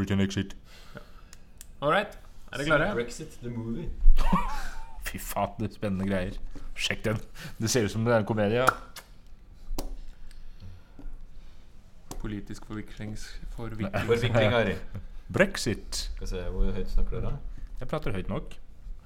Britain exit. All right. Er dere klare? Brexit, the movie. Fy faen, det er spennende greier. Sjekk den. Det ser ut som det er en komedie. Politisk forviklings... Forvikling, Ari. Brexit. Skal vi se, hvor høyt snakker dere? Jeg prater høyt nok.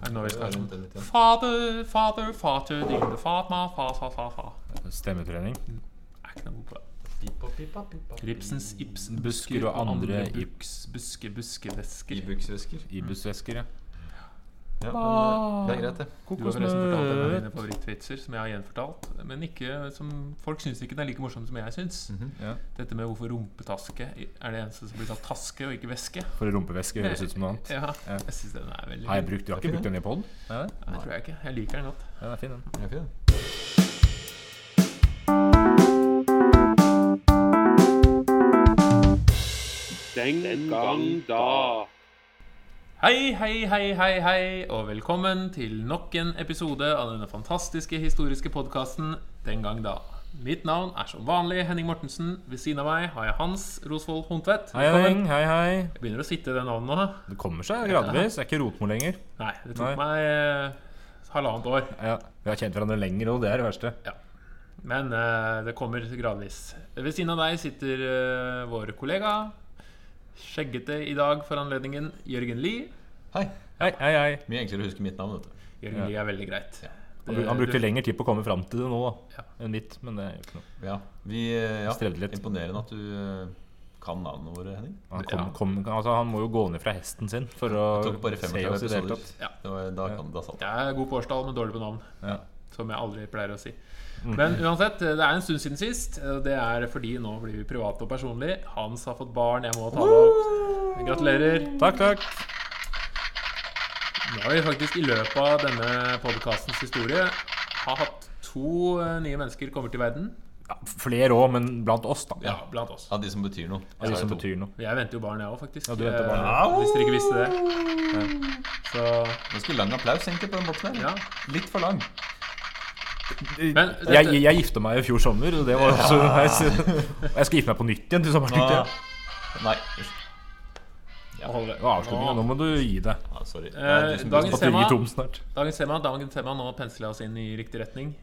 Fader, fader, fater, din fatma, fa, fa, fa, fa. Stemmetrening. Jeg er ikke noe god på det. Pipa, pipa, pipa. Ripsens, Ibsen, Busker og andre buks, buske, buskevesker. Ibuksvesker. Ibusvesker, ja. Ja, men eh, det er greit, det. Mine favorittvitser som jeg har gjenfortalt. Men ikke som folk syns ikke den er like morsom som jeg syns. Mhm. ja. Dette med hvorfor rumpetaske er det eneste som blir kalt taske og ikke væske. For rumpevæske høres ut som noe annet. Ja, Ja. jeg synes den er veldig Har jeg brukt, du har ikke brukt den i pod? Ja, det? Tror jeg ikke. Jeg liker den godt. Ja, den er fin, den. Er fin. Den gang da. Hei, hei, hei, hei, hei, og velkommen til nok en episode av denne fantastiske historiske podkasten Den gang da. Mitt navn er som vanlig Henning Mortensen. Ved siden av meg har jeg Hans Rosvold Hontvedt. Hei, Velkommen. hei, hei, hei. Jeg begynner å sitte i det navnet nå. Det kommer seg gradvis. Jeg er ikke rotmor lenger. Nei, det tok Nei. meg eh, halvannet år. Ja, Vi har kjent hverandre lenger, og det er det verste. Men eh, det kommer gradvis. Ved siden av deg sitter eh, vår kollega, skjeggete i dag for anledningen, Jørgen Lie. Hei. Hei, hei, hei. Mye enklere å huske mitt navn, vet du. Jørgen Ja. Lie er veldig greit. Han, bru- han brukte lengre tid på å komme fram til det nå da, Ja. enn mitt, men det er jo ikke noe. Ja, vi, eh, ja. Strevde litt. Imponerende at du eh, kan navnene våre, Henning. Han, kom, Ja. kom, altså, han må jo gå ned fra hesten sin for å tok bare se oss i det hele tatt. Ja. Det var, da, kan, da satt det. Jeg er god på årstall, men dårlig på navn. Ja. Som jeg aldri pleier å si. Mm. Men uansett, det er en stund siden sist. Det er fordi nå blir vi private og personlige. Hans har fått barn, jeg må ta det opp. Gratulerer. Takk, takk. Nå har vi faktisk i løpet av denne podkastens historie har hatt to eh, nye mennesker kommer til verden. Ja, flere òg, men blant oss, da. Ja, blant oss. Av de som betyr noe. Det er de som betyr noe. Jeg venter jo barn, jeg òg, faktisk. Ja, du venter barn, ja. Hvis dere ikke visste det. Så Ganske lang applaus egentlig på den boksen her. ja. Litt for lang. Men dette, Jeg, jeg gifta meg i fjor sommer, og det var også ja. jeg, jeg skal gifte meg på nytt igjen til sommeren. tenkte jeg. Nei. Ja. Avslutningen. Nå må du gi deg. Ah, sorry. Eh, dagens tema-. Dagens tema, dagens tema Nå pensler jeg oss inn i riktig retning.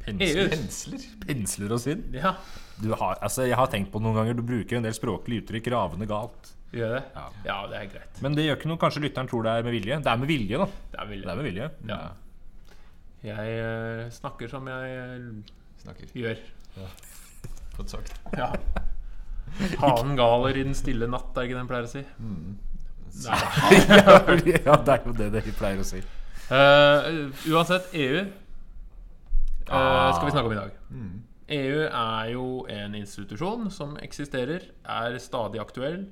Pensler, Pensler. pensler oss inn. Ja, Du har, altså, jeg har tenkt på noen ganger Du bruker en del språklige uttrykk ravende galt. gjør det? Ja. Ja, det er greit. Men det gjør ikke noe kanskje lytteren tror det er med vilje. Det er med vilje, da. Det er Det er med vilje. Ja. Jeg eh, snakker som jeg eh, Snakker. gjør. Godt sagt. Ja. Hanen galer i den stille natt, er ikke det den pleier å si? Mm. ja, ja, det er jo det dere pleier å si. Eh, uansett, EU eh, Ah. skal vi snakke om i dag. Mm. EU er jo en institusjon som eksisterer, er stadig aktuell.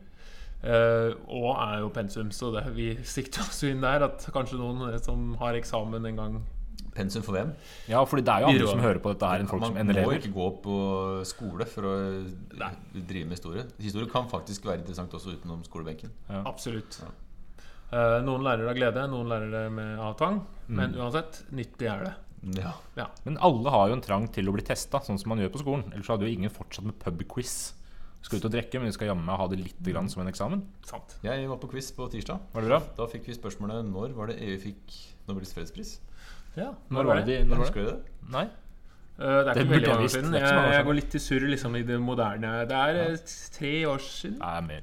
eh, og er jo pensum, så det, vi sikter oss jo inn der at kanskje noen eh, som har eksamen en gang Pensum for hvem? Ja, fordi det er jo andre som hører på dette her, enn folk Man som Man må ikke gå på skole for å drive med historie. Historie kan faktisk være interessant også utenom skolebenken. Absolutt. Ja. Uh, noen lærer det av glede, noen lærer det med av tvang. Men Mm. uansett, nyttig er det. Ja. Ja. Men alle har jo en trang til å bli testa, sånn som man gjør på skolen. Ellers hadde jo ingen fortsatt med pubquiz. Skal ut og drikke, men vi skal jammen ha det litt grann som en eksamen. Sant. Jeg var på quiz på tirsdag. Var det bra? Da fikk vi spørsmålet når var det EU fikk Nobels fredspris. Ja, Når var det? de- Når var? Husker du det? Nei? Uh, det er Det ikke burde veldig jeg mange år visst. siden. Det er ikke så Jeg, år jeg siden. går litt i surr liksom, i det moderne. Det er eh, tre år siden. Nei, mer.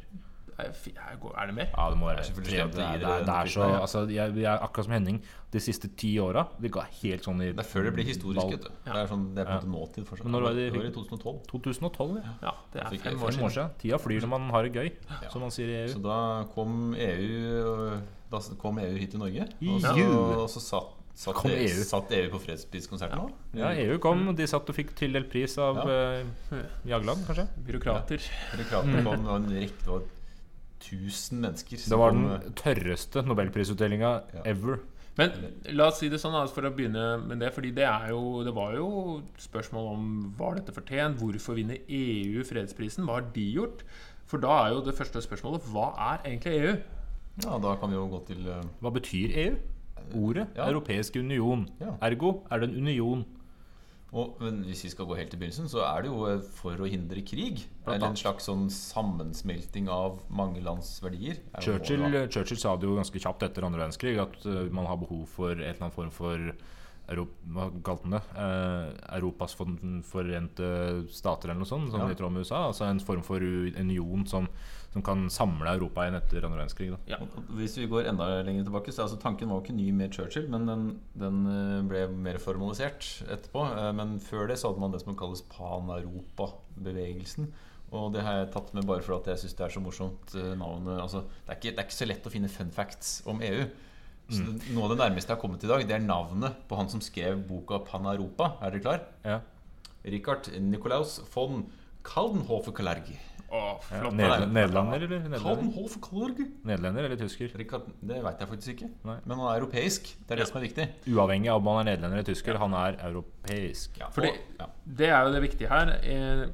Er fi- går- det mer? Ja, det må være Det er selvfølgelig tre. Det er, det er, det er så altså, jeg, jeg er akkurat som Henning. De siste ti åra Det ga helt sånn i Det er før det blir historisk. vet du. Det er, sånn, det er på en måte nåtid fortsatt. Men når var det de det var i 2012. 2012, ja. Ja, det er fikk fem år Fem år siden. siden. Tida flyr når man har det gøy, Ja. som man sier i Så da kom EU Da kom EU hit til Norge. Og så, EU. og så satt, satt, Kom EU, EU. satt EU på fredspriskonserten òg. Ja, EU kom, de satt og fikk tildelt pris av Ja. uh, Jagland, kanskje. Byråkrater. Byråkrater kom, det var en rekke Det var tusen mennesker. Det var kom, den tørreste nobelprisutdelinga Ja. ever. Men la oss si det sånn, altså, for å begynne med det. Fordi det, er jo, det var jo spørsmål om var dette fortjent. Hvorfor vinner EU fredsprisen? Hva har de gjort? For da er jo det første spørsmålet hva er egentlig E EU? Ja, da kan vi jo gå til eh, Hva betyr EU? Ordet Ja. Europeisk union. Ja. Ergo er det en union. Og, men hvis vi skal gå helt til begynnelsen, så er det jo eh, for å hindre krig. Eller en slags sånn sammensmelting av mange lands verdier. er Churchill. Churchill sa det jo ganske kjapt etter andre verdenskrig at eh, man har behov for en eller annen form for Europa, det? Eh, Europas for- forente stater, eller noe sånt, sånn Ja. i tråd med USA. Altså en form for union som, som kan samle Europa igjen etter andre verdenskrig. Ja. Hvis vi går enda lenger tilbake, så altså, tanken var jo ikke ny med Churchill, men den, den eh, ble mer formalisert etterpå. Eh, Men før det så hadde man det som kalles pan-Europa-bevegelsen. Og det har jeg tatt med bare for at jeg syns det er så morsomt eh, navnet. Altså, det, er ikke, det er ikke så lett å finne fun facts om EU. Så det, Noe av det nærmeste jeg har kommet i dag, det er navnet på han som skrev boka Pan-Europa. Er dere klar? Ja. Richard Nicolaus von Kaldenhofer-Kalergi. Ja. flott. Neder Nederlander eller nederlender? Kaldenhofer-Kalergi? Nederlender eller tysker? Richard, det veit jeg faktisk ikke. Nei. Men han er europeisk. Det er det som er viktig. Uavhengig av om han er nederlender eller tysker, han er europeisk. Ja, Fordi- ja. Det er jo det viktige her. eh,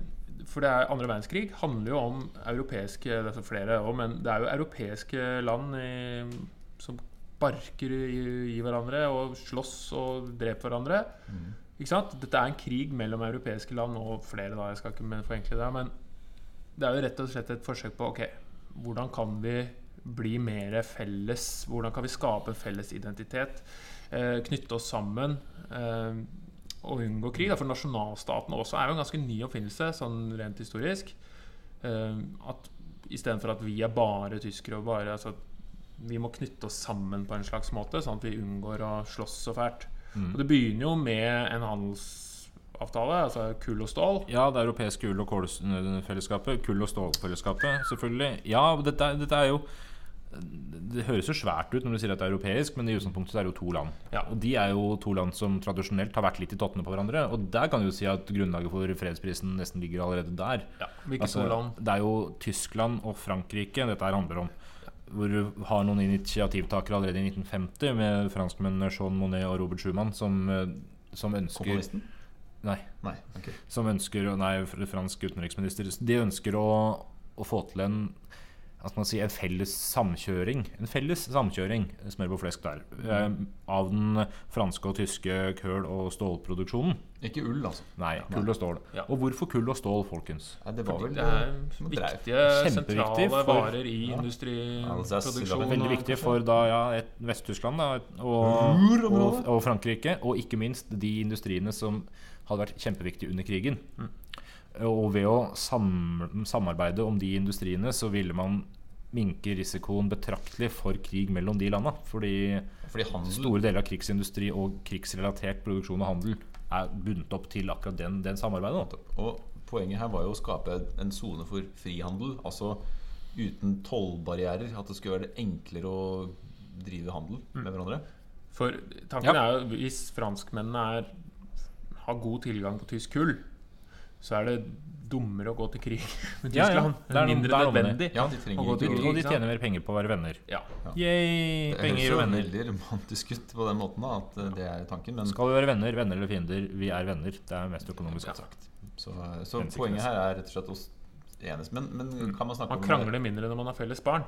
For det er andre verdenskrig handler jo om europeiske Det er flere også, men det er jo europeiske land i, som barker i, i hverandre og slåss og dreper hverandre. Ikke sant? Dette er en krig mellom europeiske land og flere, da. Jeg skal ikke forenkle det. Men det er jo rett og slett et forsøk på Ok, hvordan kan vi bli mer felles? Hvordan kan vi skape en felles identitet? Eh, knytte oss sammen? Eh, og unngå krig. Da, for nasjonalstaten også er jo en ganske ny oppfinnelse, sånn rent historisk. Eh, at Istedenfor at vi er bare tyskere og bare altså, Vi må knytte oss sammen på en slags måte, sånn at vi unngår å slåss så fælt. Og Det begynner jo med en handelsavtale, altså kull og stål. Ja, det europeiske kull- og kålfellesskapet. Kull- og stålfellesskapet, selvfølgelig. Ja, dette, dette er jo Det høres jo svært ut når du sier at det er europeisk, men i utgangspunktet er det jo to land. Ja. Og de er jo to land som tradisjonelt har vært litt i tottene på hverandre. Og der kan du jo si at grunnlaget for fredsprisen nesten ligger allerede der. Ja, Hvilke Altså, to land? det er jo Tyskland og Frankrike dette her handler om. Hvor du har noen initiativtakere allerede i 1950 med franskmennene Jean Monnet og Robert Schumann som, eh, som ønsker Komponisten? Nei. Nei. okay. Som ønsker Nei, fr- fransk utenriksminister. De ønsker å, å få til en si, en felles samkjøring. En felles samkjøring, smør på flesk der, eh, av den franske og tyske køl- og stålproduksjonen. Ikke ull, altså. Nei, kull og stål. Ja. Og hvorfor kull og stål, folkens? Ja, det var vel Det er viktige, sentrale for- varer i Ja. industriproduksjon. Veldig viktig for da, ja, Vest-Tyskland og, og, og Frankrike, og ikke minst de industriene som hadde vært kjempeviktig under krigen. Og ved å sam samarbeide om de industriene, så ville man minke risikoen betraktelig for krig mellom de landa. Fordi Fordi store deler av krigsindustri og krigsrelatert produksjon og handel er bundet opp til akkurat den, den samarbeidet. Og poenget her var jo å skape en sone for frihandel. Altså uten tollbarrierer. At det skulle være det enklere å drive handel med hverandre. For tanken Ja. er jo hvis franskmennene er, har god tilgang på tysk kull, så er det dummere å gå til krig med Ja, ja. Tyskland. Det er mindre det er det. nødvendig. Ja, de Og trenger gå til krig. Og de tjener mer penger på å være venner. Ja. Yay, Det høres penger jo og venner. veldig romantisk ut på den måten, da, at eh, det er tanken. Men Skal vi være venner, venner eller fiender? Vi er venner. Det er mest økonomisk Ja. sagt. så, eh, så poenget her er rett og slett å s- enes. Men, men kan man snakke Man om krangler mindre når man har felles barn.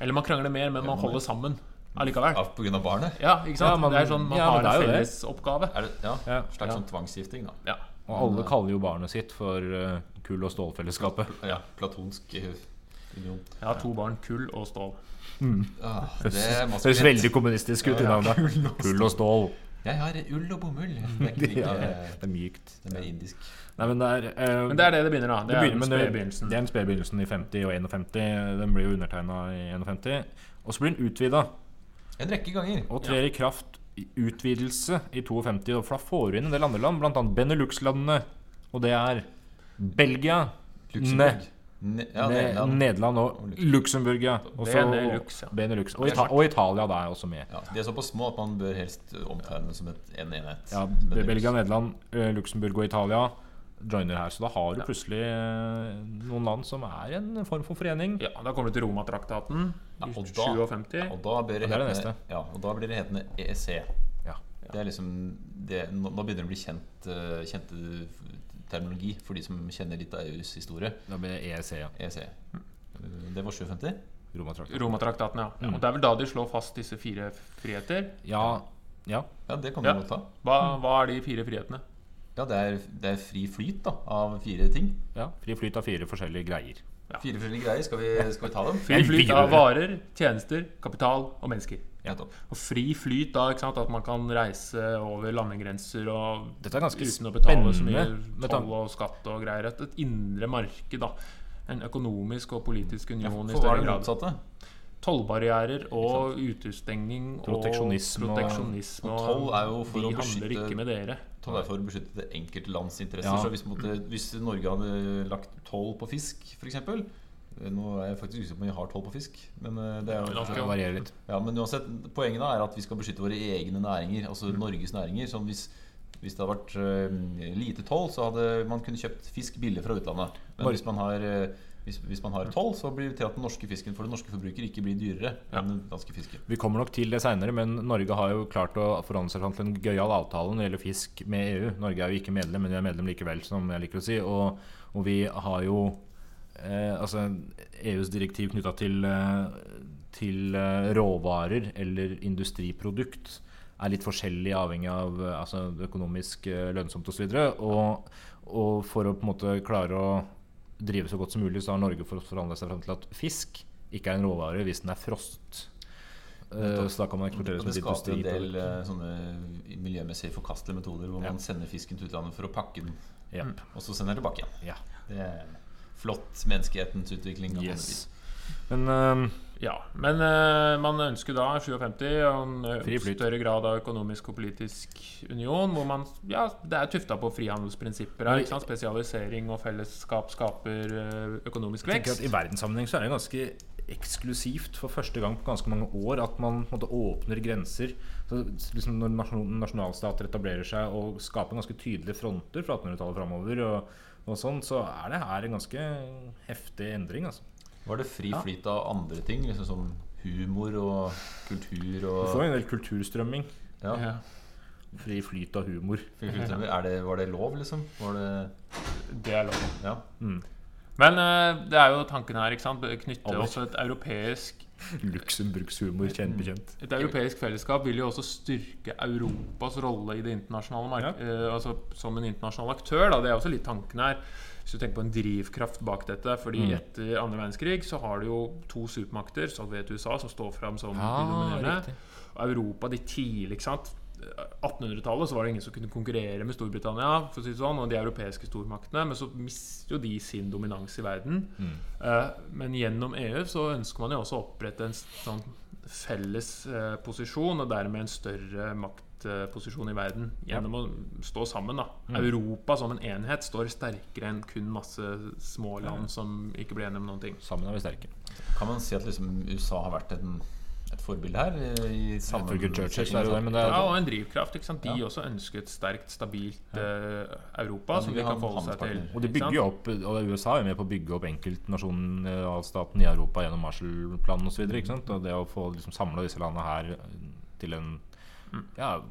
Eller man krangler mer, men man holder sammen allikevel. ja, grunn av barnet? Ja, ikke sant? Ja, man- det er sånn man ja, har det er en jo det. felles oppgave. Er det, ja, Ja. slags Ja. sånn tvangsgifting, da. Ja. Og alle kaller jo barnet sitt for uh, kull- og stålfellesskapet. Ja, platonsk eh, union. Jeg har to barn, kull og stål. Ah, det er høres veldig kommunistisk ut i Ja, ja. og, Kull og stål. Jeg har ull og bomull. Det er ikke Ja, det det er mykt. er mer indisk. Nei, men det er uh, Men det er det det begynner, da. Det, det er begynner den det, det er en spede begynnelsen i 50 og 51. Den blir jo undertegna i 51. Og så blir den utvida En rekke ganger. og trer i kraft utvidelse i 52. For da får du inn en del andre land, bl.a. Benelux-landene. Og det er Belgia, Luxembourg. Ne ja, Ne Nederland. Nederland og Luxembourg. Ja. Benelux, ja. Benelux. Og, Ita og Italia da er også med. Ja, de er såpass små at man bør helst omtegne det som et, en enhet. Ja, Belgia, Nederland, eh, Luxembourg og Italia joiner her. Så da har du plutselig eh, noen land som er en form for forening. Ja, Da kommer du til Romatraktaten Ja, i og da- 57. Ja, og da blir det, Og det er det hetende, ja, og da blir det hetende EEC. Ja. Det er liksom det, nå, nå begynner det å bli kjent, uh, kjente terminologi for de som kjenner litt av EUs historie. Da blir det EEC, ja. EEC. Eh, Det var 57. Romatraktaten. Romatraktaten, ja. Mm. Og Det er vel da de slår fast disse fire friheter. Ja, ja. Ja, det kan du Ja. godt ta. Hva, hva er de fire frihetene? Ja, det er, det er fri flyt da, av fire ting. Ja, Fri flyt av fire forskjellige greier. Fire forskjellige greier. Skal vi, skal vi ta dem? Fri flyt av varer, tjenester, kapital og mennesker. Ja. Og fri flyt da, ikke sant, at man kan reise over landegrenser og Dette er ganske uten å betale så mye toll og skatt og greier. Et, et indre marked, da. En økonomisk og politisk union ja, for hva større er det grad. motsatte? Tollbarrierer og utestengning Proteksjonisme og og- proteksjonisme. Og toll er jo for å beskytte- ikke med dere. Toll er for å beskytte det enkelte lands interesser. Ja. Så hvis, måtte, hvis Norge hadde lagt toll på fisk, f.eks. Nå er jeg faktisk usikker på om vi har toll på fisk. Men eh, det er jo Det varierer litt. Ja, men uansett, poenget da er at vi skal beskytte våre egne næringer, altså Norges næringer. Som hvis, hvis det hadde vært uh, lite toll, så hadde man kunnet kjøpt fisk billig fra utlandet. Men hvis man har eh, hvis, hvis man har toll, så blir det til at den norske fisken for den norske forbruker ikke blir dyrere enn den danske fisken. Vi kommer nok til det seinere, men Norge har jo klart å forhandle seg fram til en gøyal avtale når det gjelder fisk med EU. Norge er jo ikke medlem, men vi er medlem likevel, som jeg liker å si. Og, og vi har jo eh, altså EUs direktiv knytta til, eh, til eh, råvarer eller industriprodukt er litt forskjellig avhengig av eh, altså, økonomisk lønnsomt osv. Og, og for å på en måte klare å drive så godt som mulig, så har Norge for- seg fram til at fisk ikke er en råvare hvis den er frost. Eh, så da kan man eksportere som det et skaper en del eh, sånne miljømessig forkastelige metoder hvor Ja. man sender fisken til utlandet for å pakke den, yep. og så sender den tilbake igjen. Ja. Det er flott menneskehetens utvikling. Yes. Men eh, Ja, men uh, man ønsker da 57 og en eh, større grad av økonomisk og politisk union, hvor man Ja, det er tufta på frihandelsprinsipper her. ikke sant? Spesialisering og fellesskap skaper økonomisk økonomisk jeg vekst. at i verdenssammenheng så er det ganske eksklusivt for første gang på ganske mange år at man måte åpner grenser. Så liksom Når nasjon, nasjonalstater etablerer seg og skaper ganske tydelige fronter fra 1800-tallet framover, og, og sånn, så er det her en ganske heftig endring. Altså. Var det fri flyt av andre ting? Liksom som humor og kultur Du får en del kulturstrømming. ja. Ja. Fri flyt av humor. fri flyt av- er det, Var det lov, liksom? Var det Det er lov. Ja. Mm. Men uh, det er jo tanken her, ikke sant? Knytte opp et europeisk Luxemburgshumor, kjent bekjent. Et europeisk fellesskap vil jo også styrke Europas rolle i det internasjonale mark uh, altså som en internasjonal aktør. Da. Det er også litt tanken her. Hvis du tenker på en drivkraft bak dette. Fordi Mm. etter andre verdenskrig så har du jo to supermakter, Sovjet og USA, som står fram som de dominerende. Europa, de tidlig, ikke sant 1800-tallet så var det ingen som kunne konkurrere med Storbritannia, for å si det sånn, og de europeiske stormaktene. Men så mister jo de sin dominans i verden. Eh, men gjennom EU så ønsker man jo også å opprette en sånn felles eh, posisjon, og dermed en større maktposisjon i verden. Gjennom å stå sammen. da Europa som en enhet står sterkere enn kun masse små land som ikke blir enige om noen ting. Sammen er vi sterke. Kan man si at liksom USA har vært en, et forbilde her? I, i Churchill så er det det, men det er- Ja, og en drivkraft. ikke sant? De Ja. også ønsker et sterkt, stabilt uh, Europa Ja, som de kan forholde seg til. Og de bygger jo opp Og USA er jo med på å bygge opp enkeltnasjonalstaten i Europa gjennom Marshall-planen osv. Og, og det å få liksom samla disse landene her til en Ja,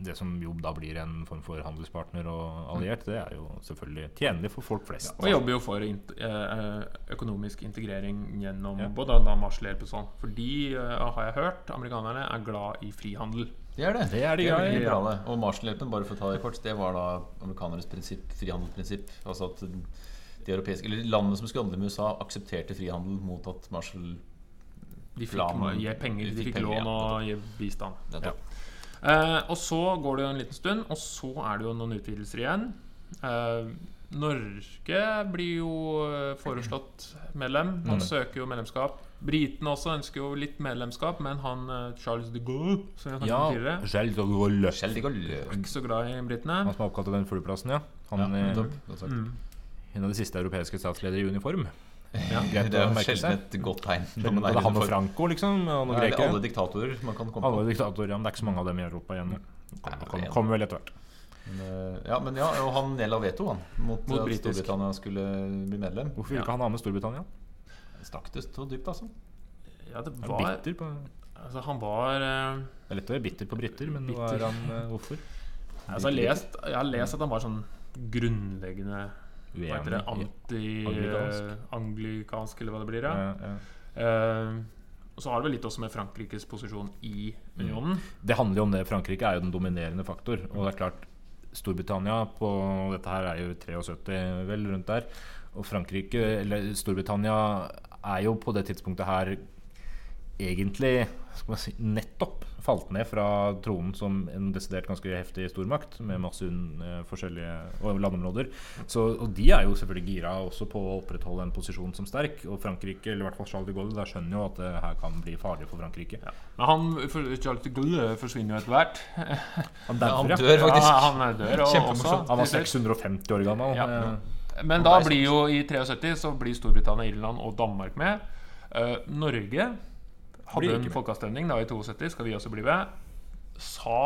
det som jo da blir en form for handelspartner og alliert, det er jo selvfølgelig tjenlig for folk flest. Og jobber jo for eh, økonomisk integrering gjennom Ja. både da Marshall-hjelp og sånn. Fordi, de, har jeg hørt, amerikanerne er glad i frihandel. Det er det. Det er de det i, ja. Og Marshall-hjelpen, bare for å ta det kort, det var da amerikanernes prinsipp, frihandelsprinsipp. Altså at de europeiske, eller landene som skulle handle med USA, aksepterte frihandel mot at Marshall De fikk Planen- penger, de de fikk fikk penger, lån ja, og gi bistand. nettopp. Eh, og så går det jo en liten stund, og så er det jo noen utvidelser igjen. Eh, Norge blir jo eh, foreslått medlem. Man Mm. søker jo medlemskap. Britene også ønsker jo litt medlemskap, men han Charles de Gaulle, som jeg Ja, Charles tidligere, de Gaulle. Charles de Gaulle. er ikke så glad i britene. Han som er oppkalt etter den flyplassen, ja. Han Ja, er nettopp. Mm. en av de siste europeiske statsledere i uniform. Ja, det er sjelden et godt tegn. når man er han og. Franco, liksom. Og noen Ja, alle diktatorer man kan komme Alle på. diktatorer, ja, men det er ikke så mange av dem i Europa igjen. Kommer kom, kom vel etter hvert. Men, eh, ja, men ja, og han nedla veto han, mot, Mot at. Storbritannia skulle bli medlem. Hvorfor ville Ja. ikke han ha med Storbritannia? Stakk det så dypt, altså? Ja, det var han bitter på Altså, han var uh, Det er lett å være bitter på briter, men hva Bitter. er han, uh, hvorfor? altså, jeg, har lest, jeg har lest at han var sånn grunnleggende Hva heter det? Anti-anglikansk, eller hva det blir. Ja. Ja, ja. Eh, og så har det vel litt også med Frankrikes posisjon i unionen. Det handler jo om det. Frankrike er jo den dominerende faktor. Og det er klart Storbritannia på Dette her er jo 73, vel, rundt der. Og Frankrike, eller Storbritannia, er jo på det tidspunktet her egentlig skal man si, nettopp falt ned fra tronen som en desidert ganske heftig stormakt med masse uh, forskjellige landområder. Så, og de er jo selvfølgelig gira også på å opprettholde en posisjon som sterk. Og Frankrike, eller i hvert fall Charles de Gaulle, der skjønner jo at det her kan bli farlig for Frankrike. Ja. Men han, for Charles de Gaulle forsvinner jo etter hvert. Han, Ja, han dør faktisk. Ja, han er dør og også, Han var 650 år gammel. Ja. Eh, Men da blir jo i 73 så blir Storbritannia, Irland og Danmark med. Uh, Norge hadde Blir ikke folkeavstemning da i 72. Skal vi også bli med? Sa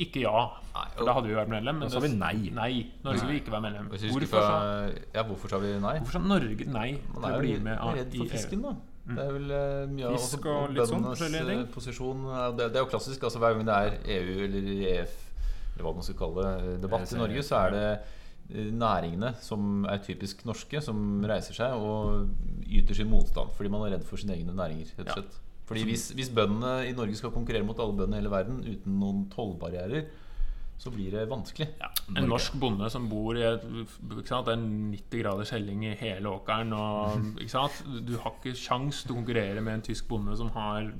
ikke ja. Nei, For da hadde vi vært medlem. Men Da sa vi nei. Nei, Norge vil ikke være medlem. Hvis vi Hvorfor sa, fra, ja, hvorfor sa vi nei? hvorfor sa Norge nei Man til er å bli jo med litt redd i for EU? fisken, da. Det er vel eh, mye av Fisk og litt sånn forskjellige eh, posisjon. Det, det er jo klassisk. altså Hver gang det er EU eller EF, eller hva man skal kalle det, eh, debatt i Norge, så er det næringene som er typisk norske, som reiser seg og yter sin motstand fordi man er redd for sine egne næringer. rett og Ja. Fordi hvis, hvis bøndene i Norge skal konkurrere mot alle bøndene i hele verden uten noen tollbarrierer, så blir det vanskelig. Ja, en norsk bonde som bor i et, ikke sant? Det er 90 graders helling i hele åkeren. Og, ikke sant? Du har ikke sjans til å konkurrere med en tysk bonde som har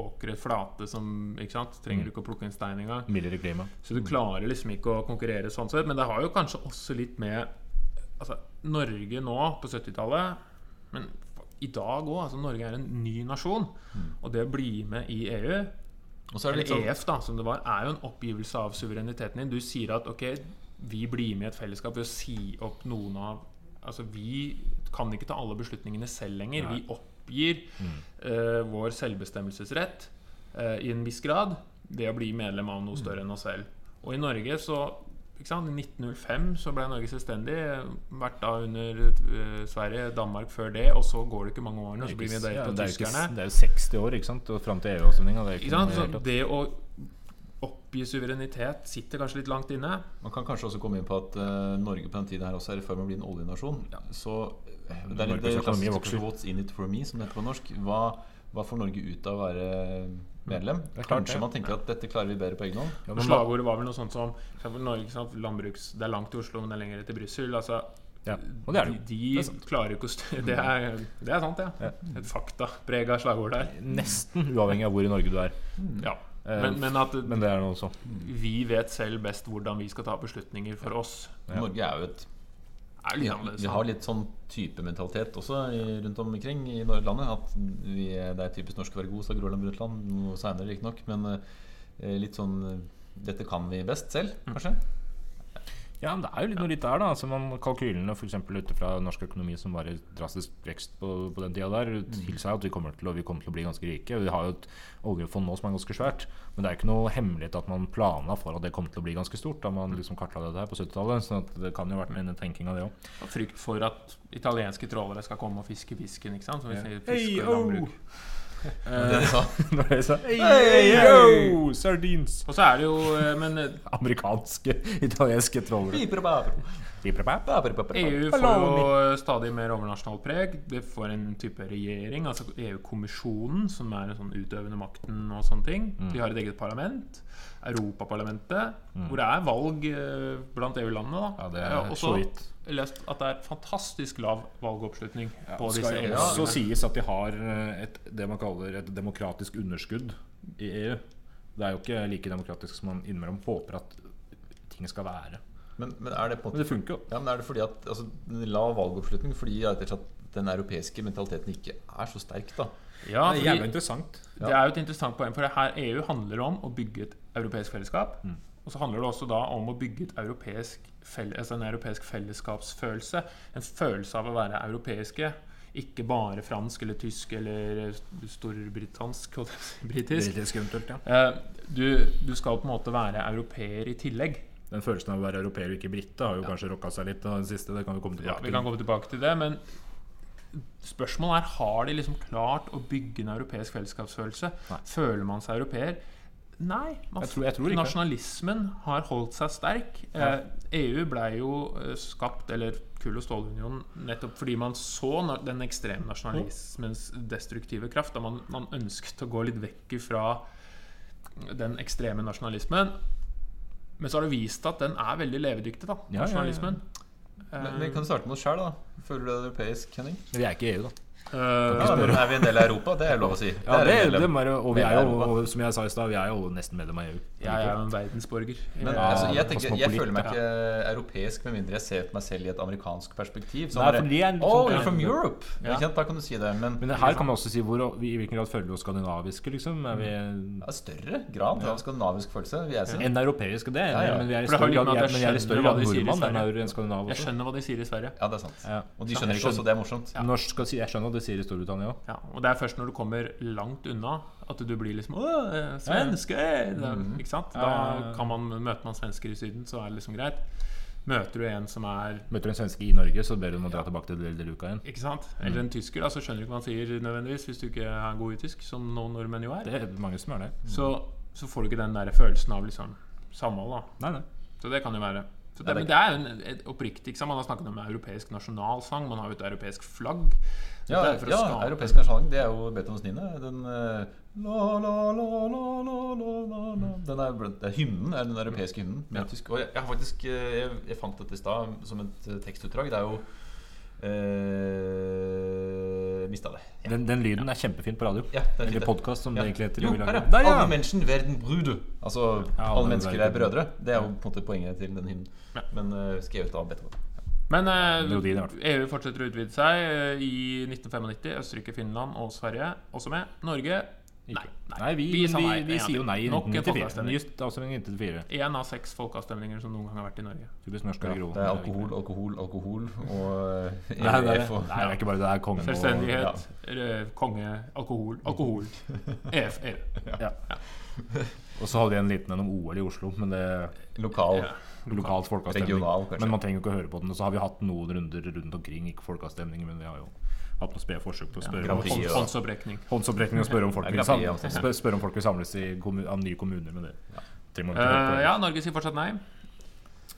åkre flate som ikke sant? Trenger du ikke å plukke inn stein engang. Mildere klima. Så du klarer liksom ikke å konkurrere sånn sett. Men det har jo kanskje også litt med altså, Norge nå på 70-tallet Men i dag òg. Altså, Norge er en ny nasjon. Og det å bli med i EU Og så er det eller sånn EF, da, som det var, er jo en oppgivelse av suvereniteten din. Du sier at ok, vi blir med i et fellesskap ved å si opp noen av Altså, vi kan ikke ta alle beslutningene selv lenger. Vi oppgir eh, vår selvbestemmelsesrett uh, i en viss grad ved å bli medlem av noe større enn oss selv. Og i Norge så? I 1905 så ble Norge selvstendig. Vært da under uh, Sverige, Danmark før det. Og så går det ikke mange årene, og så blir vi delt av er tyskerne. det er jo 60 år ikke sant? Og fram til EU-avstemninga. Det er Ikke ikke sant? det å oppgi suverenitet sitter kanskje litt langt inne. Man kan kanskje også komme inn på at uh, Norge på den tiden her også er i ferd med å bli en oljenasjon. Så eh, det er litt det Norges det klassiske vokser. spørsmålet, What's in it for me, som det heter på norsk. Hva, hva får Norge ut av å være medlem? Det klart Kanskje det. man tenker at dette klarer vi bedre på egen hånd. Ja, men Slagordet var vel noe sånt som Norge, sant? landbruks, Det er langt til Oslo, men det er lenger til Brussel. Altså, ja, og det er det de, de Det er klarer jo ikke å styre det, er- det er sant, ja. Ja. Et faktaprega slagord der. Nesten uavhengig av hvor i Norge du er. Ja. Eh, Men, men at Men det er det også vi vet selv best hvordan vi skal ta beslutninger for oss, Ja. Norge er jo et er litt har, annerledes. vi har litt sånn type mentalitet også i, rundt omkring i landet. At vi, det er typisk norsk å være god, sa Groland Brundtland. Noe seinere, riktignok. Men eh, litt sånn eh, Dette kan vi best selv, kanskje? Ja, men det er jo litt noe litt der, da. Altså, man, kalkylene for eksempel ut fra norsk økonomi som var i drastisk vekst på, på den tida der, tilsier at vi kommer, til vi kommer til å bli ganske rike. Vi har jo et oljefond nå som er ganske svært. Men det er ikke noe hemmelighet at man planla for at det kom til å bli ganske stort da man liksom kartla dette her på 70-tallet. Så det kan jo ha vært en tenking av det òg. Og Frykt for at italienske trålere skal komme og fiske fisken, ikke sant? Som vi Ja. fiske og landbruk. Hey, oh! Landbruk. Det de sa. Når jeg sa hey, Hey, yo, sardines! Og så er det jo eh, Men eh, Amerikanske, italienske trålere. EU får jo stadig mer overnasjonalt preg. Det får en type regjering, altså EU-kommisjonen, som er den sånn utøvende makten og sånne ting. Mm. De har et eget parlament. Europaparlamentet, hvor det er valg eh, blant EU-landene. da. Ja, det er så vidt. Lest at det er fantastisk lav valgoppslutning på Det disse skal jo EU-landene. også sies at de har eh, et, det man kaller et demokratisk underskudd i EU. Det er jo ikke like demokratisk som man innimellom håper at ting skal være. Men, men er det på en Men det funker jo. Ja, men er det fordi at altså, Lav valgoppslutning fordi at den europeiske mentaliteten ikke er så sterk, da. Ja, det er jævlig interessant. det er jo et interessant poeng, for det her EU handler om å bygge et europeisk fellesskap. Mm. Og så handler det også da om å bygge et europeisk altså en europeisk fellesskapsfølelse. En følelse av å være europeiske. Ikke bare fransk eller tysk eller si, britisk. Britisk ja. Eh, Du, du skal på en måte være europeer i tillegg. Den følelsen av å være europeer og ikke brite har jo kanskje rocka seg litt. Den siste, det kan vi komme Ja, tilbake vi kan komme tilbake til det, men spørsmålet er har de liksom klart å bygge en europeisk fellesskapsfølelse. Nei. Føler man seg europeer? Nei. Man, Jeg tror- jeg tror nasjonalismen har holdt seg sterk. Ja. Eh, EU ble jo eh, skapt, eller kull- og stålunionen, nettopp fordi man så den ekstreme nasjonalismens destruktive kraft. Da man, man ønsket å gå litt vekk fra den ekstreme nasjonalismen. Men så har det vist at den er veldig levedyktig, da. Ja, ja, ja. nasjonalismen. Men, men kan du starte med oss sjøl, da? Føler du deg europeisk, Henning? Vi er ikke i EU, da. Eh, Ja, men Er vi en del av Europa? Det er lov å si. Ja, det, det, er, og vi er jo, og som jeg sa i stad, vi er jo nesten medlem av EU. jeg er jo en verdensborger. Men Ja, altså, jeg, tenker, jeg føler meg ikke europeisk med mindre jeg ser på meg selv i et amerikansk perspektiv. Sånn Nei, for er oh, you're from Europe! Ja. Ikke sant? Da kan du si det. Men, Men her kan man også si hvor, i hvilken grad føler vi oss skandinaviske, liksom. Er vi ja, større grad av skandinavisk følelse, vil jeg si. en europeisk, det er Ja, ja. men vi er i det større grad, jeg større grad nordmann enn skandinav Jeg skjønner hva de sier i Sverige. Ja, det er sant. Og de skjønner ikke også, det er morsomt. Norsk skal si, jeg skjønner hva de sier i Storbritannia òg. Ja, og det er først når du kommer langt unna at du blir liksom Å, Ja, mm. Det- Ikke sant? Da kan man, møter man svensker i Syden, så er det liksom greit. Møter du en som er Møter du en svenske i Norge, så ber du om å dra tilbake til Del de Luca igjen. Ikke sant? Eller en tysker, da, så skjønner du ikke hva han sier nødvendigvis hvis du ikke er god i tysk, som noen nordmenn jo er. Det er mange som er det. Så, så får du ikke den der følelsen av liksom samhold. da Nei, nei. Så det kan jo være. Så det, men det er jo en, et oppriktig? Man har snakket om europeisk nasjonalsang, man har jo et europeisk flagg. Ja, ja europeisk nasjonalsang. Det er jo Beethovens niende. Den eh, la, la, la, la, la, la, Den er, er hymnen, er den europeiske hymnen. Ja. Tysk, og jeg, jeg, faktisk, eh, jeg, jeg fant dette i stad som et eh, tekstutdrag. Det er jo Uh, mista det. Ja. Den, den, lyden ja. er kjempefin på radio. Ja, Eller podkast, som det egentlig heter. Jo, Der, ja. Alle mennesker verden brude. Altså alle mennesker er brødre. Det er jo på en måte poenget til den hymnen. Men uh, skrevet av Beethoven. Men eh. EU fortsetter å utvide seg. eh, I 1995 Østerrike, Finland og Sverige også med. Norge nei. Nei, vi, Vi vi, sa vi, nei, gang sier jo nei i Nok en 1994. Just avstemning 1994. Én av seks folkeavstemninger som noen gang har vært i Norge. Ja, det er alkohol, alkohol, alkohol og eh, Nei, det EF og- nei, det er ikke bare det. Det er kongen og Selvstendighet, eh, konge, alkohol, alkohol. EF, EU. ja. Og så hadde vi en liten en om OL i Oslo, men det lokal. Ja. lokalt folkeavstemning. Regional. Men man trenger jo ikke å høre på den. Og så har vi hatt noen runder rundt omkring, ikke folkeavstemninger, men vi har jo hatt noen spede forsøk på å spørre ja, om. Håndsopprekning. håndsopprekning og spørre om folk vil, ja. spør, om folk vil samles i kommun, av nye kommuner. med det Ja. Eh, ja, Norge sier fortsatt nei.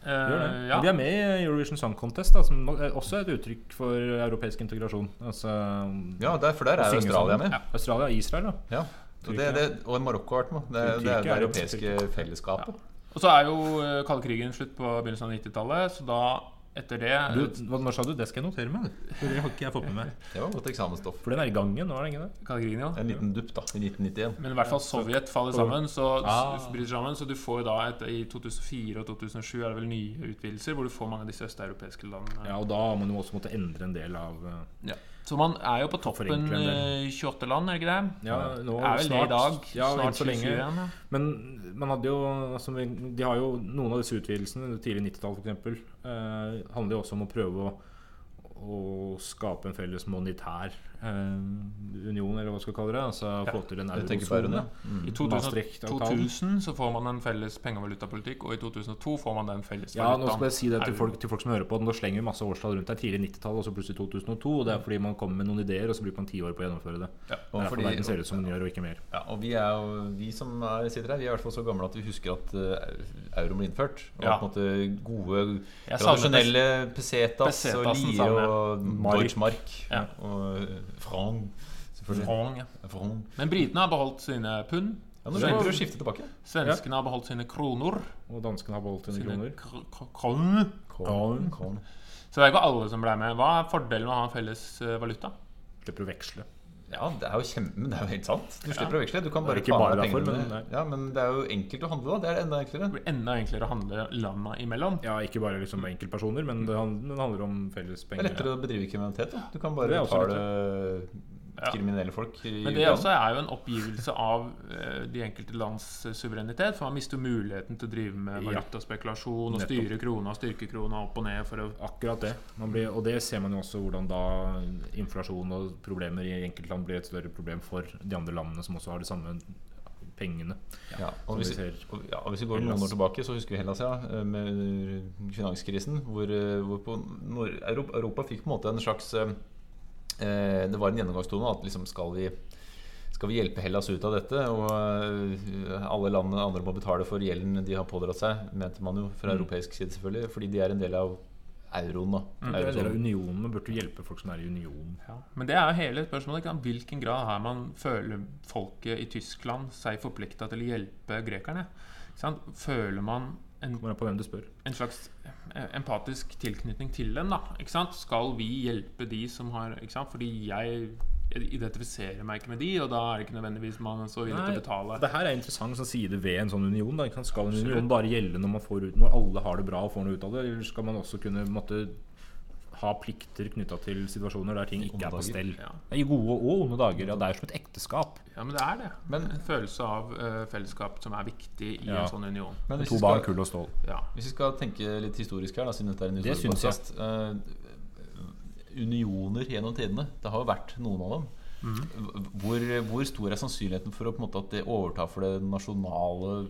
Uh, ja. De er med i Eurovision Song Contest, da, som er også er et uttrykk for europeisk integrasjon. Altså, Ja, der, for der er Australia med. med. Australia og Israel, da. Ja. Det, det, og Marokko har vært med. Det, det det er europeiske fellesskapet. Og så er jo eh, kalde krigen slutt på begynnelsen av 90-tallet, så da etter det Du, hva, når sa du? Det skal jeg notere meg. For det har ikke jeg fått med meg. Det var godt eksamensstoff. For den er i gangen nå, er den ikke det? Krigen, ja. En liten dupp da, i 1991. Men i hvert fall Sovjet faller sammen, så, Ah. bryter sammen, så du får da et, I 2004 og 2007 er det vel nye utvidelser, hvor du får mange av disse østeuropeiske landene. Ja, og da har man jo også måttet endre en del av eh, Ja. Så man er jo på toppen forenkle en del. eh, 28 land, er det ikke det? Ja, nå er vel det i dag. Ja, snart så lenge. ja. Men man hadde jo altså, De har jo noen av disse utvidelsene, tidlig 90-tall f.eks., eh, handler jo også om å prøve å, å skape en felles monetær union, eller hva skal vi kalle det. Altså få til en eurosone. Mm. I 2000, 2000 så får man en felles pengevalutapolitikk, og i 2002 får man den felles Ja, nå skal jeg si det til folk, til folk som hører på. Nå slenger vi masse årstall rundt der. Tidlig 90-tall og så plutselig 2002. Og det er fordi man kommer med noen ideer, og så bruker man ti år på å gjennomføre det. Ja. Det Og er fordi- verden ser ut som den gjør, og ikke mer. Ja, og vi, er jo, vi som er, sitter her, vi er i hvert fall så gamle at vi husker at uh, euroen ble innført. Og Ja. på en måte gode, tradisjonelle pesetas og Pesetasen lire og Mark. Deutschmark Ja. og eh, franc. Ja. Franc. Men britene har beholdt sine pund. Ja, nå slipper du å skifte tilbake. Svenskene har beholdt sine kroner. Og danskene har beholdt sine Sine kroner. kr- kr- Kron. Kron. Så det er ikke alle som ble med. Hva er fordelen med å ha en felles eh, valuta? Slipper å veksle. Ja, det er jo kjempe, men det er jo helt sant. Du slipper å veksle. Du kan bare ta med pengene men Ja, men det er jo enkelt å handle, da. Det er enda enklere. Det blir enda enklere å handle landa imellom. Ja, ikke bare liksom enkeltpersoner, men det handler, om felles Det er lettere å bedrive kriminalitet. Da. Du kan bare betale Ja. Kriminelle folk Men det også er jo en oppgivelse av eh, de enkelte lands eh, suverenitet. For man mister muligheten til å drive med valutaspekulasjon og styre krona styrke krona opp og ned Akkurat det. Man blir, og det ser man jo også hvordan da inflasjon og problemer i enkeltland blir et større problem for de andre landene som også har de samme pengene. Ja, og hvis, vi og, ja, og hvis vi går noen år tilbake, så husker vi Hellas, ja, eh, med finanskrisen, hvor, hvor Europa, Europa fikk på en måte en slags Det var en gjennomgangstone at liksom skal vi skal vi hjelpe Hellas ut av dette? Og eh, alle landene andre må betale for gjelden de har pådratt seg, mente man jo fra Mm. europeisk side, selvfølgelig. Fordi de er en del av euroen. da Det er en del av unionen. Man burde hjelpe folk som er i unionen. ja. Men det er jo hele spørsmålet. Ikke? Hvilken grad har man føler folket i Tyskland seg forplikta til å hjelpe grekerne? Sant? Føler man en, Kommer an på hvem du spør. en slags eh, empatisk tilknytning til den. da ikke sant? Skal vi hjelpe de som har ikke sant? Fordi jeg identifiserer meg ikke med de, og da er det ikke nødvendigvis man så villig til å betale. Det her er interessant som side ved en sånn union. Da. Skal en union bare gjelde når, man får ut, når alle har det bra og får noe ut av det? Eller skal man også kunne måtte, ha plikter knytta til situasjoner der ting ikke er på stell? Ja. I gode og onde dager. Ja, det er som et ekteskap. Ja, men det er det. Men- en følelse av uh, fellesskap som er viktig i Ja. en sånn union. Men To barn, kull og stål. Ja. hvis vi skal tenke litt historisk her, da, siden dette er en Det synes jeg. historiepodcast eh, Unioner gjennom tidene. Det har jo vært noen av dem. Mm. Hvor, hvor stor er sannsynligheten for å, på en måte, at det overtar for det nasjonale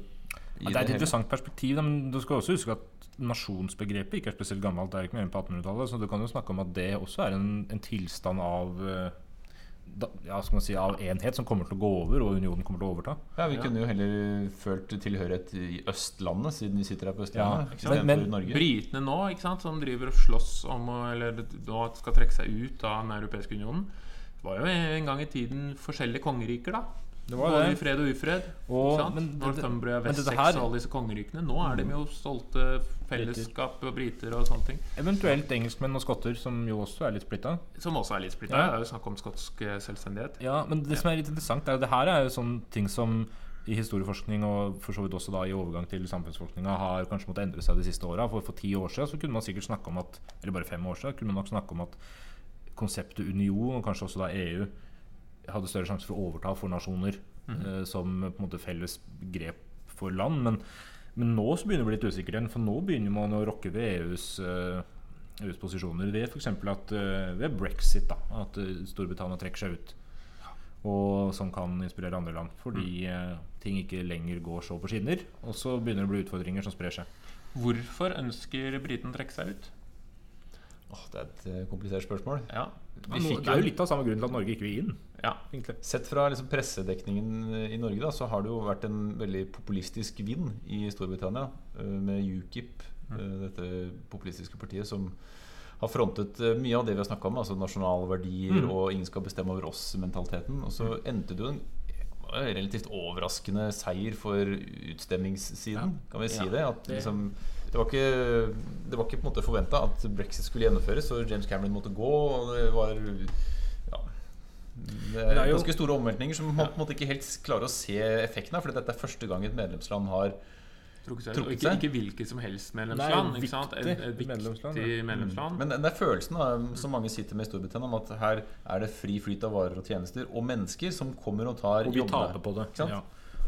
Ja, det er et interessant perspektiv, men du skal også huske at nasjonsbegrepet ikke er spesielt gammelt. Det er ikke mer enn på 1800-tallet, så du kan jo snakke om at det også er en, en tilstand av eh, da, ja, skal man si, av enhet som kommer til å gå over, og unionen kommer til å overta. Ja, Vi Ja. kunne jo heller følt tilhørighet i Østlandet, siden vi sitter her på Østlandet. Ja, men- men- Norge. Britene nå, ikke sant, som driver og slåss om å Eller nå skal trekke seg ut av den europeiske unionen. Var jo en gang i tiden forskjellige kongeriker, da. Det var Både det. i fred og ufred. Og- men Northumbria, Wessex og alle disse kongerykene. Nå er de jo stolte fellesskap og briter og sånne ting. Eventuelt engelskmenn og skotter, som jo også er litt splitta. Som også er litt splitta. Ja. Det er jo snakk om skotsk eh, selvstendighet. Ja, men det som er litt interessant, er at det her er jo sånne ting som i historieforskning og for så vidt også da i overgang til samfunnsforskninga har kanskje måttet endre seg de siste åra. For, for ti år siden så kunne man sikkert snakke om at Eller bare fem år siden kunne man nok snakke om at konseptet union, og kanskje også da EU, hadde større sjanse for å overta for nasjoner eh, som på en måte felles grep for land. Men, men nå så begynner det å bli litt usikkert igjen, for nå begynner man å rokke ved EUs eh, EUs posisjoner ved f.eks. at eh, ved brexit, da, at Storbritannia trekker seg ut. Og som kan inspirere andre land, fordi mm. ting ikke lenger går så på skinner. Og så begynner det å bli utfordringer som sprer seg. Hvorfor ønsker britene å trekke seg ut? Åh, det er et eh, komplisert spørsmål. Ja. Vi fikk det er jo litt av samme grunn til at Norge ikke vil inn. ja. Sett fra liksom pressedekningen i Norge da, så har det jo vært en veldig populistisk vind i Storbritannia eh, med UKIP, mm. dette populistiske partiet som har frontet eh, mye av det vi har snakka om, altså nasjonale verdier Mm. og 'ingen skal bestemme over oss'-mentaliteten. Og så endte det jo en relativt overraskende seier for utstemmingssiden. Kan vi si Ja, det? At liksom, det var ikke, det var ikke på en måte forventa at brexit skulle gjennomføres, og James Cameron måtte gå. Og det var ja, det er jo- ganske store omveltninger som man på en måte ikke helt klarer å se effekten av. For dette er første gang et medlemsland har Trukket seg. Trukket seg. ikke, ikke hvilket som helst medlemsland. Nei, ikke sant? Et, et viktig medlemsland, ja. medlemsland. Men det er følelsen da, som mange sitter med i Storbritannia, om at her er det fri flyt av varer og tjenester og mennesker som kommer og tar Og vi jobbene. taper på det.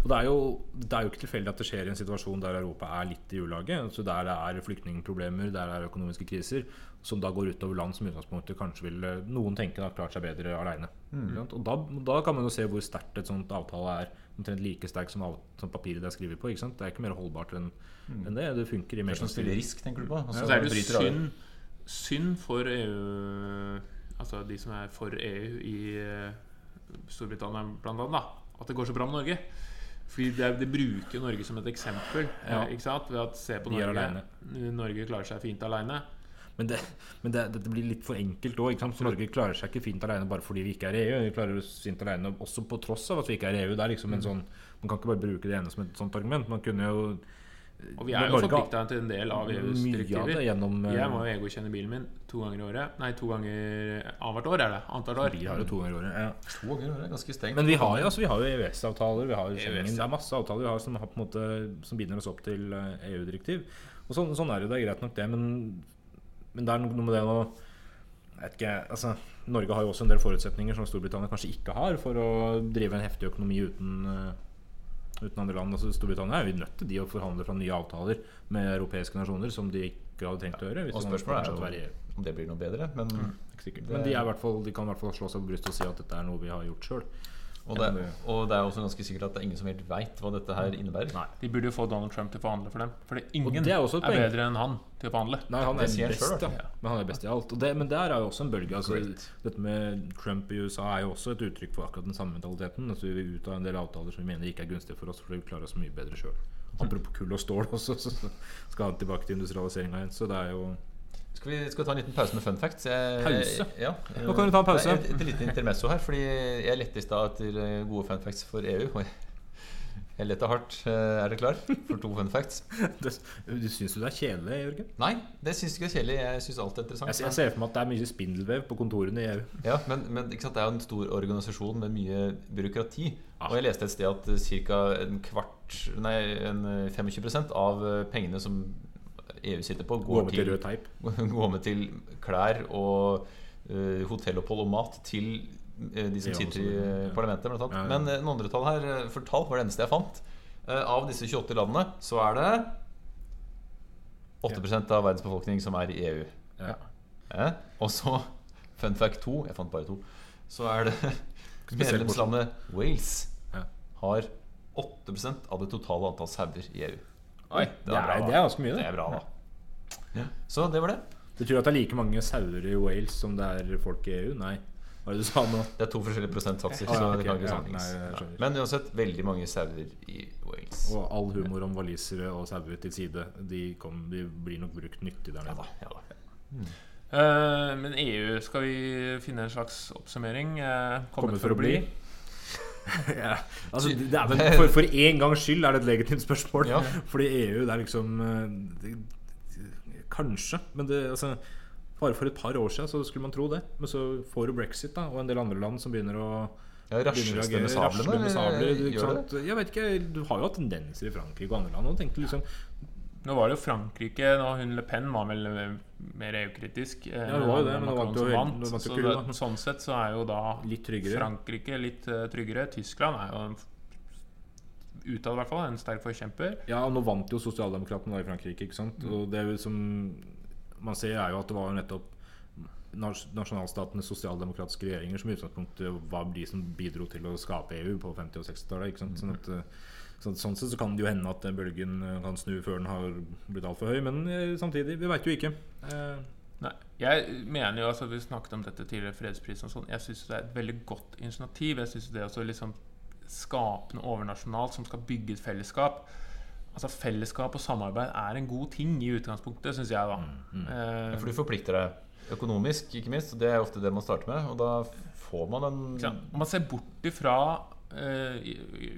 Ja. Og det er, jo, det er jo ikke tilfeldig at det skjer i en situasjon der Europa er litt i julelaget Altså der det er flyktningproblemer, der det er økonomiske kriser, som da går utover land som i utgangspunktet kanskje vil noen tenke har klart seg bedre aleine. Og da, da kan man jo se hvor sterkt et sånt avtale er. Omtrent like sterkt som, av- som papiret det er skrevet på. Ikke sant? Det er ikke mer holdbart enn enn det. Det funker i mer som spiller risk, tenker du på? Og Så er det jo synd, synd for EU Altså de som er for EU i eh, Storbritannia blant annet, da, at det går så bra med Norge. Fordi det, det bruker Norge som et eksempel. Ja. Eh, ikke sant? Ved at se på Norge. alene. Norge klarer seg fint aleine. Men, det, men det, dette blir litt for enkelt òg. Norge klarer seg ikke fint alene bare fordi vi ikke er EU. Vi klarer oss fint alene også på tross av at vi ikke er EU. Det er liksom en sånn Man kan ikke bare bruke det ene som et sånt argument. Man kunne jo Og vi er jo forplikta til en del av EUs mye av det direktiver. gjennom Jeg eh, må jo egokjenne bilen min to ganger i året. Nei, to ganger annethvert år er det. Annethvert år. Vi har jo to ganger i året. Ja. To ganger, i året, ganske strengt. Men vi har jo, altså, vi EØS-avtaler, vi har jo Schengen. Det er masse avtaler vi har som, har på måte, som binder oss opp til eh, EU-direktiv. Og sånn, sånn er det, det er greit nok det, men, men det er noe med det å ikke, altså, Norge har jo også en del forutsetninger som Storbritannia kanskje ikke har for å drive en heftig økonomi uten, eh, uten andre land. Altså, Storbritannia er jo nødt til de å forhandle fra nye avtaler med europeiske nasjoner som de ikke hadde tenkt å gjøre. Og spørsmålet er jo om det blir noe bedre. Men. Det- Men de, er hvert fall, de kan i hvert fall slå seg på brystet og si at dette er noe vi har gjort sjøl. Og, det, og det er også ganske sikkert at det er ingen som helt veit hva dette her innebærer. Nei. De burde jo få Donald Trump til å forhandle for dem. Fordi ingen det er er bedre enn han til å forhandle. Nei, han er best, selv, ja. Men han er best i alt. Og det, men der er jo også en bølge. Altså, dette med Trump i USA er jo også et uttrykk for akkurat den samme mentaliteten. Altså, vi vil ut av en del avtaler som vi mener ikke er gunstige for oss, fordi vi klarer oss mye bedre sjøl. Apropos kull og stål også, så så skal han tilbake til industrialiseringa igjen. Så det er jo Skal vi skal vi ta en liten pause med fun facts? Jeg, Pause? Ja. Nå kan du ta en pause. Nei, Et, lite intermesso her, fordi jeg lette i stad etter eh, gode fun facts for EU. Jeg lette hardt. Eh, Er dere klar for to fun facts? Det, du Syns du det er kjedelig, Jørgen? Nei, det syns ikke jeg er kjedelig. Jeg syns alt er interessant. jeg ser for meg at det er mye spindelvev på kontorene i EU. Ja, men, men det er jo en stor organisasjon med mye byråkrati. Ah. Og jeg leste et sted at ca. en kvart Nei, en eh, 25 av eh, pengene som EU sitter på, Gå går med til rød teip. går med til klær og uh, hotellopphold og mat til uh, de som sitter i ja. parlamentet. Blant annet. Men uh, noen andre tall her for tall var det eneste jeg fant. Av disse 28 landene så er det 8 av verdens befolkning som er i EU. Ja. Og så, fun fact 2 Jeg fant bare to. Så er det medlemslandet Wales har 8% av det totale antall sauer i EU. Oi, Det det er bra, er, det er ganske mye, Det det. er bra, da. Så det var det. Betyr det at det er like mange sauer i Wales som det er folk i EU? Nei. Hva er det du sa nå? Det er to forskjellige prosentsatser. Ah, ja, så det kan ikke ja, nei, Ja. Men uansett, veldig mange sauer i Wales. Og all humor om walisere og sauer til side, de, kom, de blir nok brukt nyttig der Ja nede. da, ja da. Eh, men EU, skal vi finne en slags oppsummering? Uh, kommet, for å bli? ja. altså, det er vel, for, for en gangs skyld er det et legitimt spørsmål. Ja. Fordi EU, det er liksom eh, det, Kanskje. Men det, altså, bare for et par år siden så skulle man tro det. Men så får du brexit da og en del andre land som begynner å Ja, Rasles det med sablene? med sabler, du, gjør sant? Jeg vet ikke, Du har jo hatt tendenser i Frankrike og andre land. Og tenkte liksom Nå var det jo Frankrike nå, Hun Le Pen var vel eh, mer EU-kritisk. eh, Ja, det var jo det, men var Macron jo som vant. Så det, sånn sett så er jo da litt. Frankrike litt uh, tryggere. Tyskland er jo en utad i hvert fall en sterk forkjemper. Ja, nå vant jo sosialdemokratene i Frankrike. ikke sant? Og det som man ser, er jo at det var nettopp nas- nasjonalstatenes sosialdemokratiske regjeringer som i utgangspunktet var de som bidro til å skape EU på 50- og 60-tallet. ikke sant? Sånn, at, eh, sånn, sånn sett så kan det jo hende at den bølgen eh, kan snu før den har blitt altfor høy. Men eh, samtidig, vi veit jo ikke. Eh, Nei, jeg mener jo, altså Vi snakket om dette tidligere, fredsprisen og sånn. Jeg syns det er et veldig godt initiativ. Jeg synes det også liksom skape noe overnasjonalt som skal bygge et fellesskap Altså Fellesskap og samarbeid er en god ting i utgangspunktet, syns jeg. da Eh, Ja, for du forplikter deg økonomisk, ikke minst. Det er ofte det man starter med. Og da får man en Ikke man ser bort ifra eh,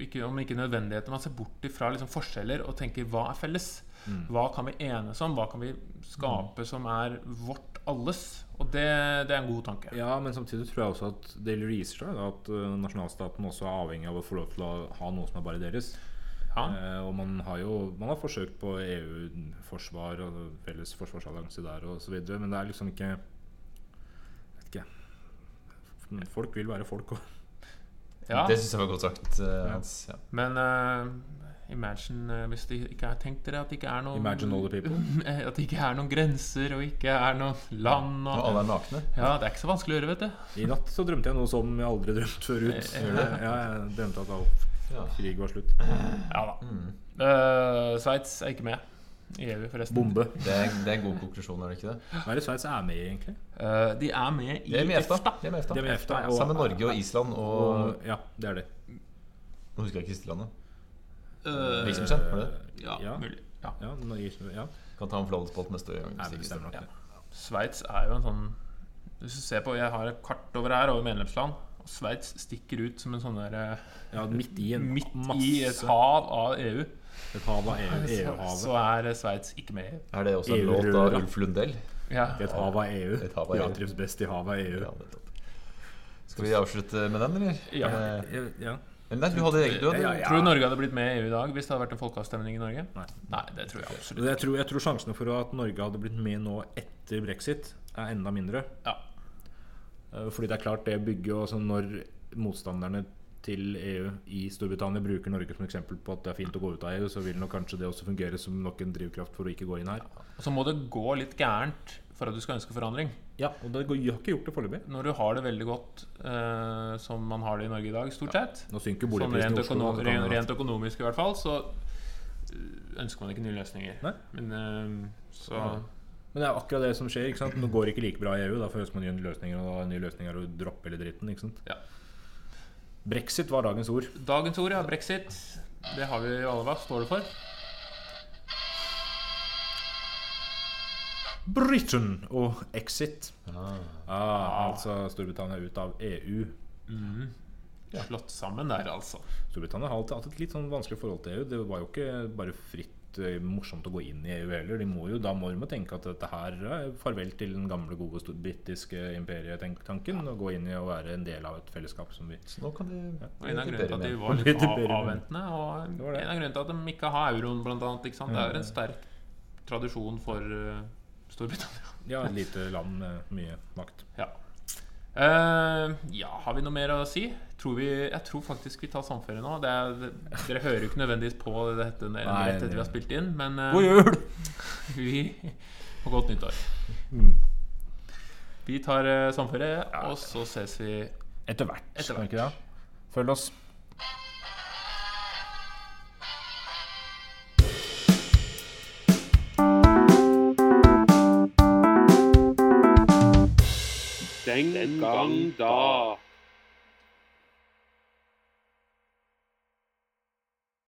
ikke, Om ikke nødvendigheter, man ser bort ifra liksom forskjeller og tenker hva er felles? Hva kan vi enes om? Hva kan vi skape som er vårt alles? Og det, det er en god tanke. ja, men samtidig tror jeg også at det viser seg at eh, nasjonalstaten også er avhengig av å få lov til å ha noe som er bare deres. Ja. Eh, og man har jo man har forsøkt på EU-forsvar og felles forsvarsallianse der videre, men det er liksom ikke Vet ikke. Folk vil være folk òg. Ja, Det syns jeg var godt sagt, eh, Hans. Ja. men eh, imagine eh, hvis de ikke har tenkt dere at det ikke er noen Imagine all the people. At det ikke er noen grenser og ikke er noen land. Og Og, alle er nakne. ja, Det er ikke så vanskelig å gjøre, vet du. I natt så drømte jeg noe som jeg aldri drømte før ut. Ja, jeg drømte at all krig var slutt. Ja da. Uh, Sveits er ikke med i EU, forresten. Bombe. Det er, det er en god konklusjon, er det ikke det? Hva er det Sveits er med i, egentlig? Uh, de er med i Det er med EFTA. EFTA. Det er med EFTA. Er med EFTA, Sammen med Norge og Island og Og, ja, det er det. Nå husker jeg ikke siste landet. Eh, var det Ja, Ja. mulig. Ja. Ja, Norge, ja. Kan ta en fladdespalt neste gang. Det Ja. Sveits er jo en sånn Hvis du ser på, Jeg har et kart over her over medlemsland. og Sveits stikker ut som en sånn der eh, Ja, midt i en Midt masse i et hav av EU. Et hav av EU, Så, EU-havet. så er Sveits ikke med i EU. Er det også en EU låt av. Ulf Lundell? Ja. Et hav av EU. Et hav av EU. Ja, trives best i havet av EU. Ja. Skal vi avslutte med den, eller? Ja. Eh, Ja, nei, du hadde eget du hadde, Ja, ja. Tror du Norge hadde blitt med i EU i dag hvis det hadde vært en folkeavstemning i Norge? Nei. Nei, det tror jeg absolutt. Jeg tror, jeg tror sjansene for at Norge hadde blitt med nå etter brexit, er enda mindre. Ja. Eh, Fordi det er klart det bygger jo altså Når motstanderne til EU i Storbritannia bruker Norge som eksempel på at det er fint å gå ut av EU, så vil nok kanskje det også fungere som nok en drivkraft for å ikke gå inn her. Og så må det gå litt gærent for at du skal ønske forandring. Ja, og det går, jeg har ikke gjort det foreløpig. Når du har det veldig godt eh, som man har det i Norge i dag, stort sett, Nå synker boligprisen rent, i Oslo. økono rent, rent økonomisk i hvert fall, så eh, ønsker man ikke nye løsninger. Nei. Men eh, så Ja. Men det er akkurat det som skjer. ikke sant? Nå går det ikke like bra i EU. Da ønsker man nye løsninger, og da nye løsninger løsning er droppe hele dritten. ikke sant? Ja. Brexit var dagens ord. Dagens ord, ja. Brexit. Det har vi jo alle. Hva står det for? Britain og exit. Ah. Ah, altså Storbritannia ut av EU. Mhm. slått sammen der, altså. Storbritannia har alltid hatt et litt sånn vanskelig forhold til EU. Det var jo ikke bare fritt eh, morsomt å gå inn i EU heller. De må jo, da må de tenke at dette her er farvel til den gamle, gode britiske imperietanken. Og gå inn i å være en del av et fellesskap som vi Så nå kan de ja. en av grunnene til at de var Litt litt av- avventende, og Det var det. en av grunnene til at de ikke har euroen, annet. Det er jo en sterk tradisjon for eh, Storbritannia. Ja, et lite land med mye makt. Ja. Uh, ja, har vi noe mer å si? Tror vi, jeg tror faktisk vi tar samferie nå. Det er, dere hører jo ikke nødvendigvis på dette Nei, rett etter det- vi har spilt inn, men uh, God jul! vi får godt nyttår. Vi tar uh, samferie, og så ses vi Etter hvert. Etter hvert. Følg oss. 零零讲。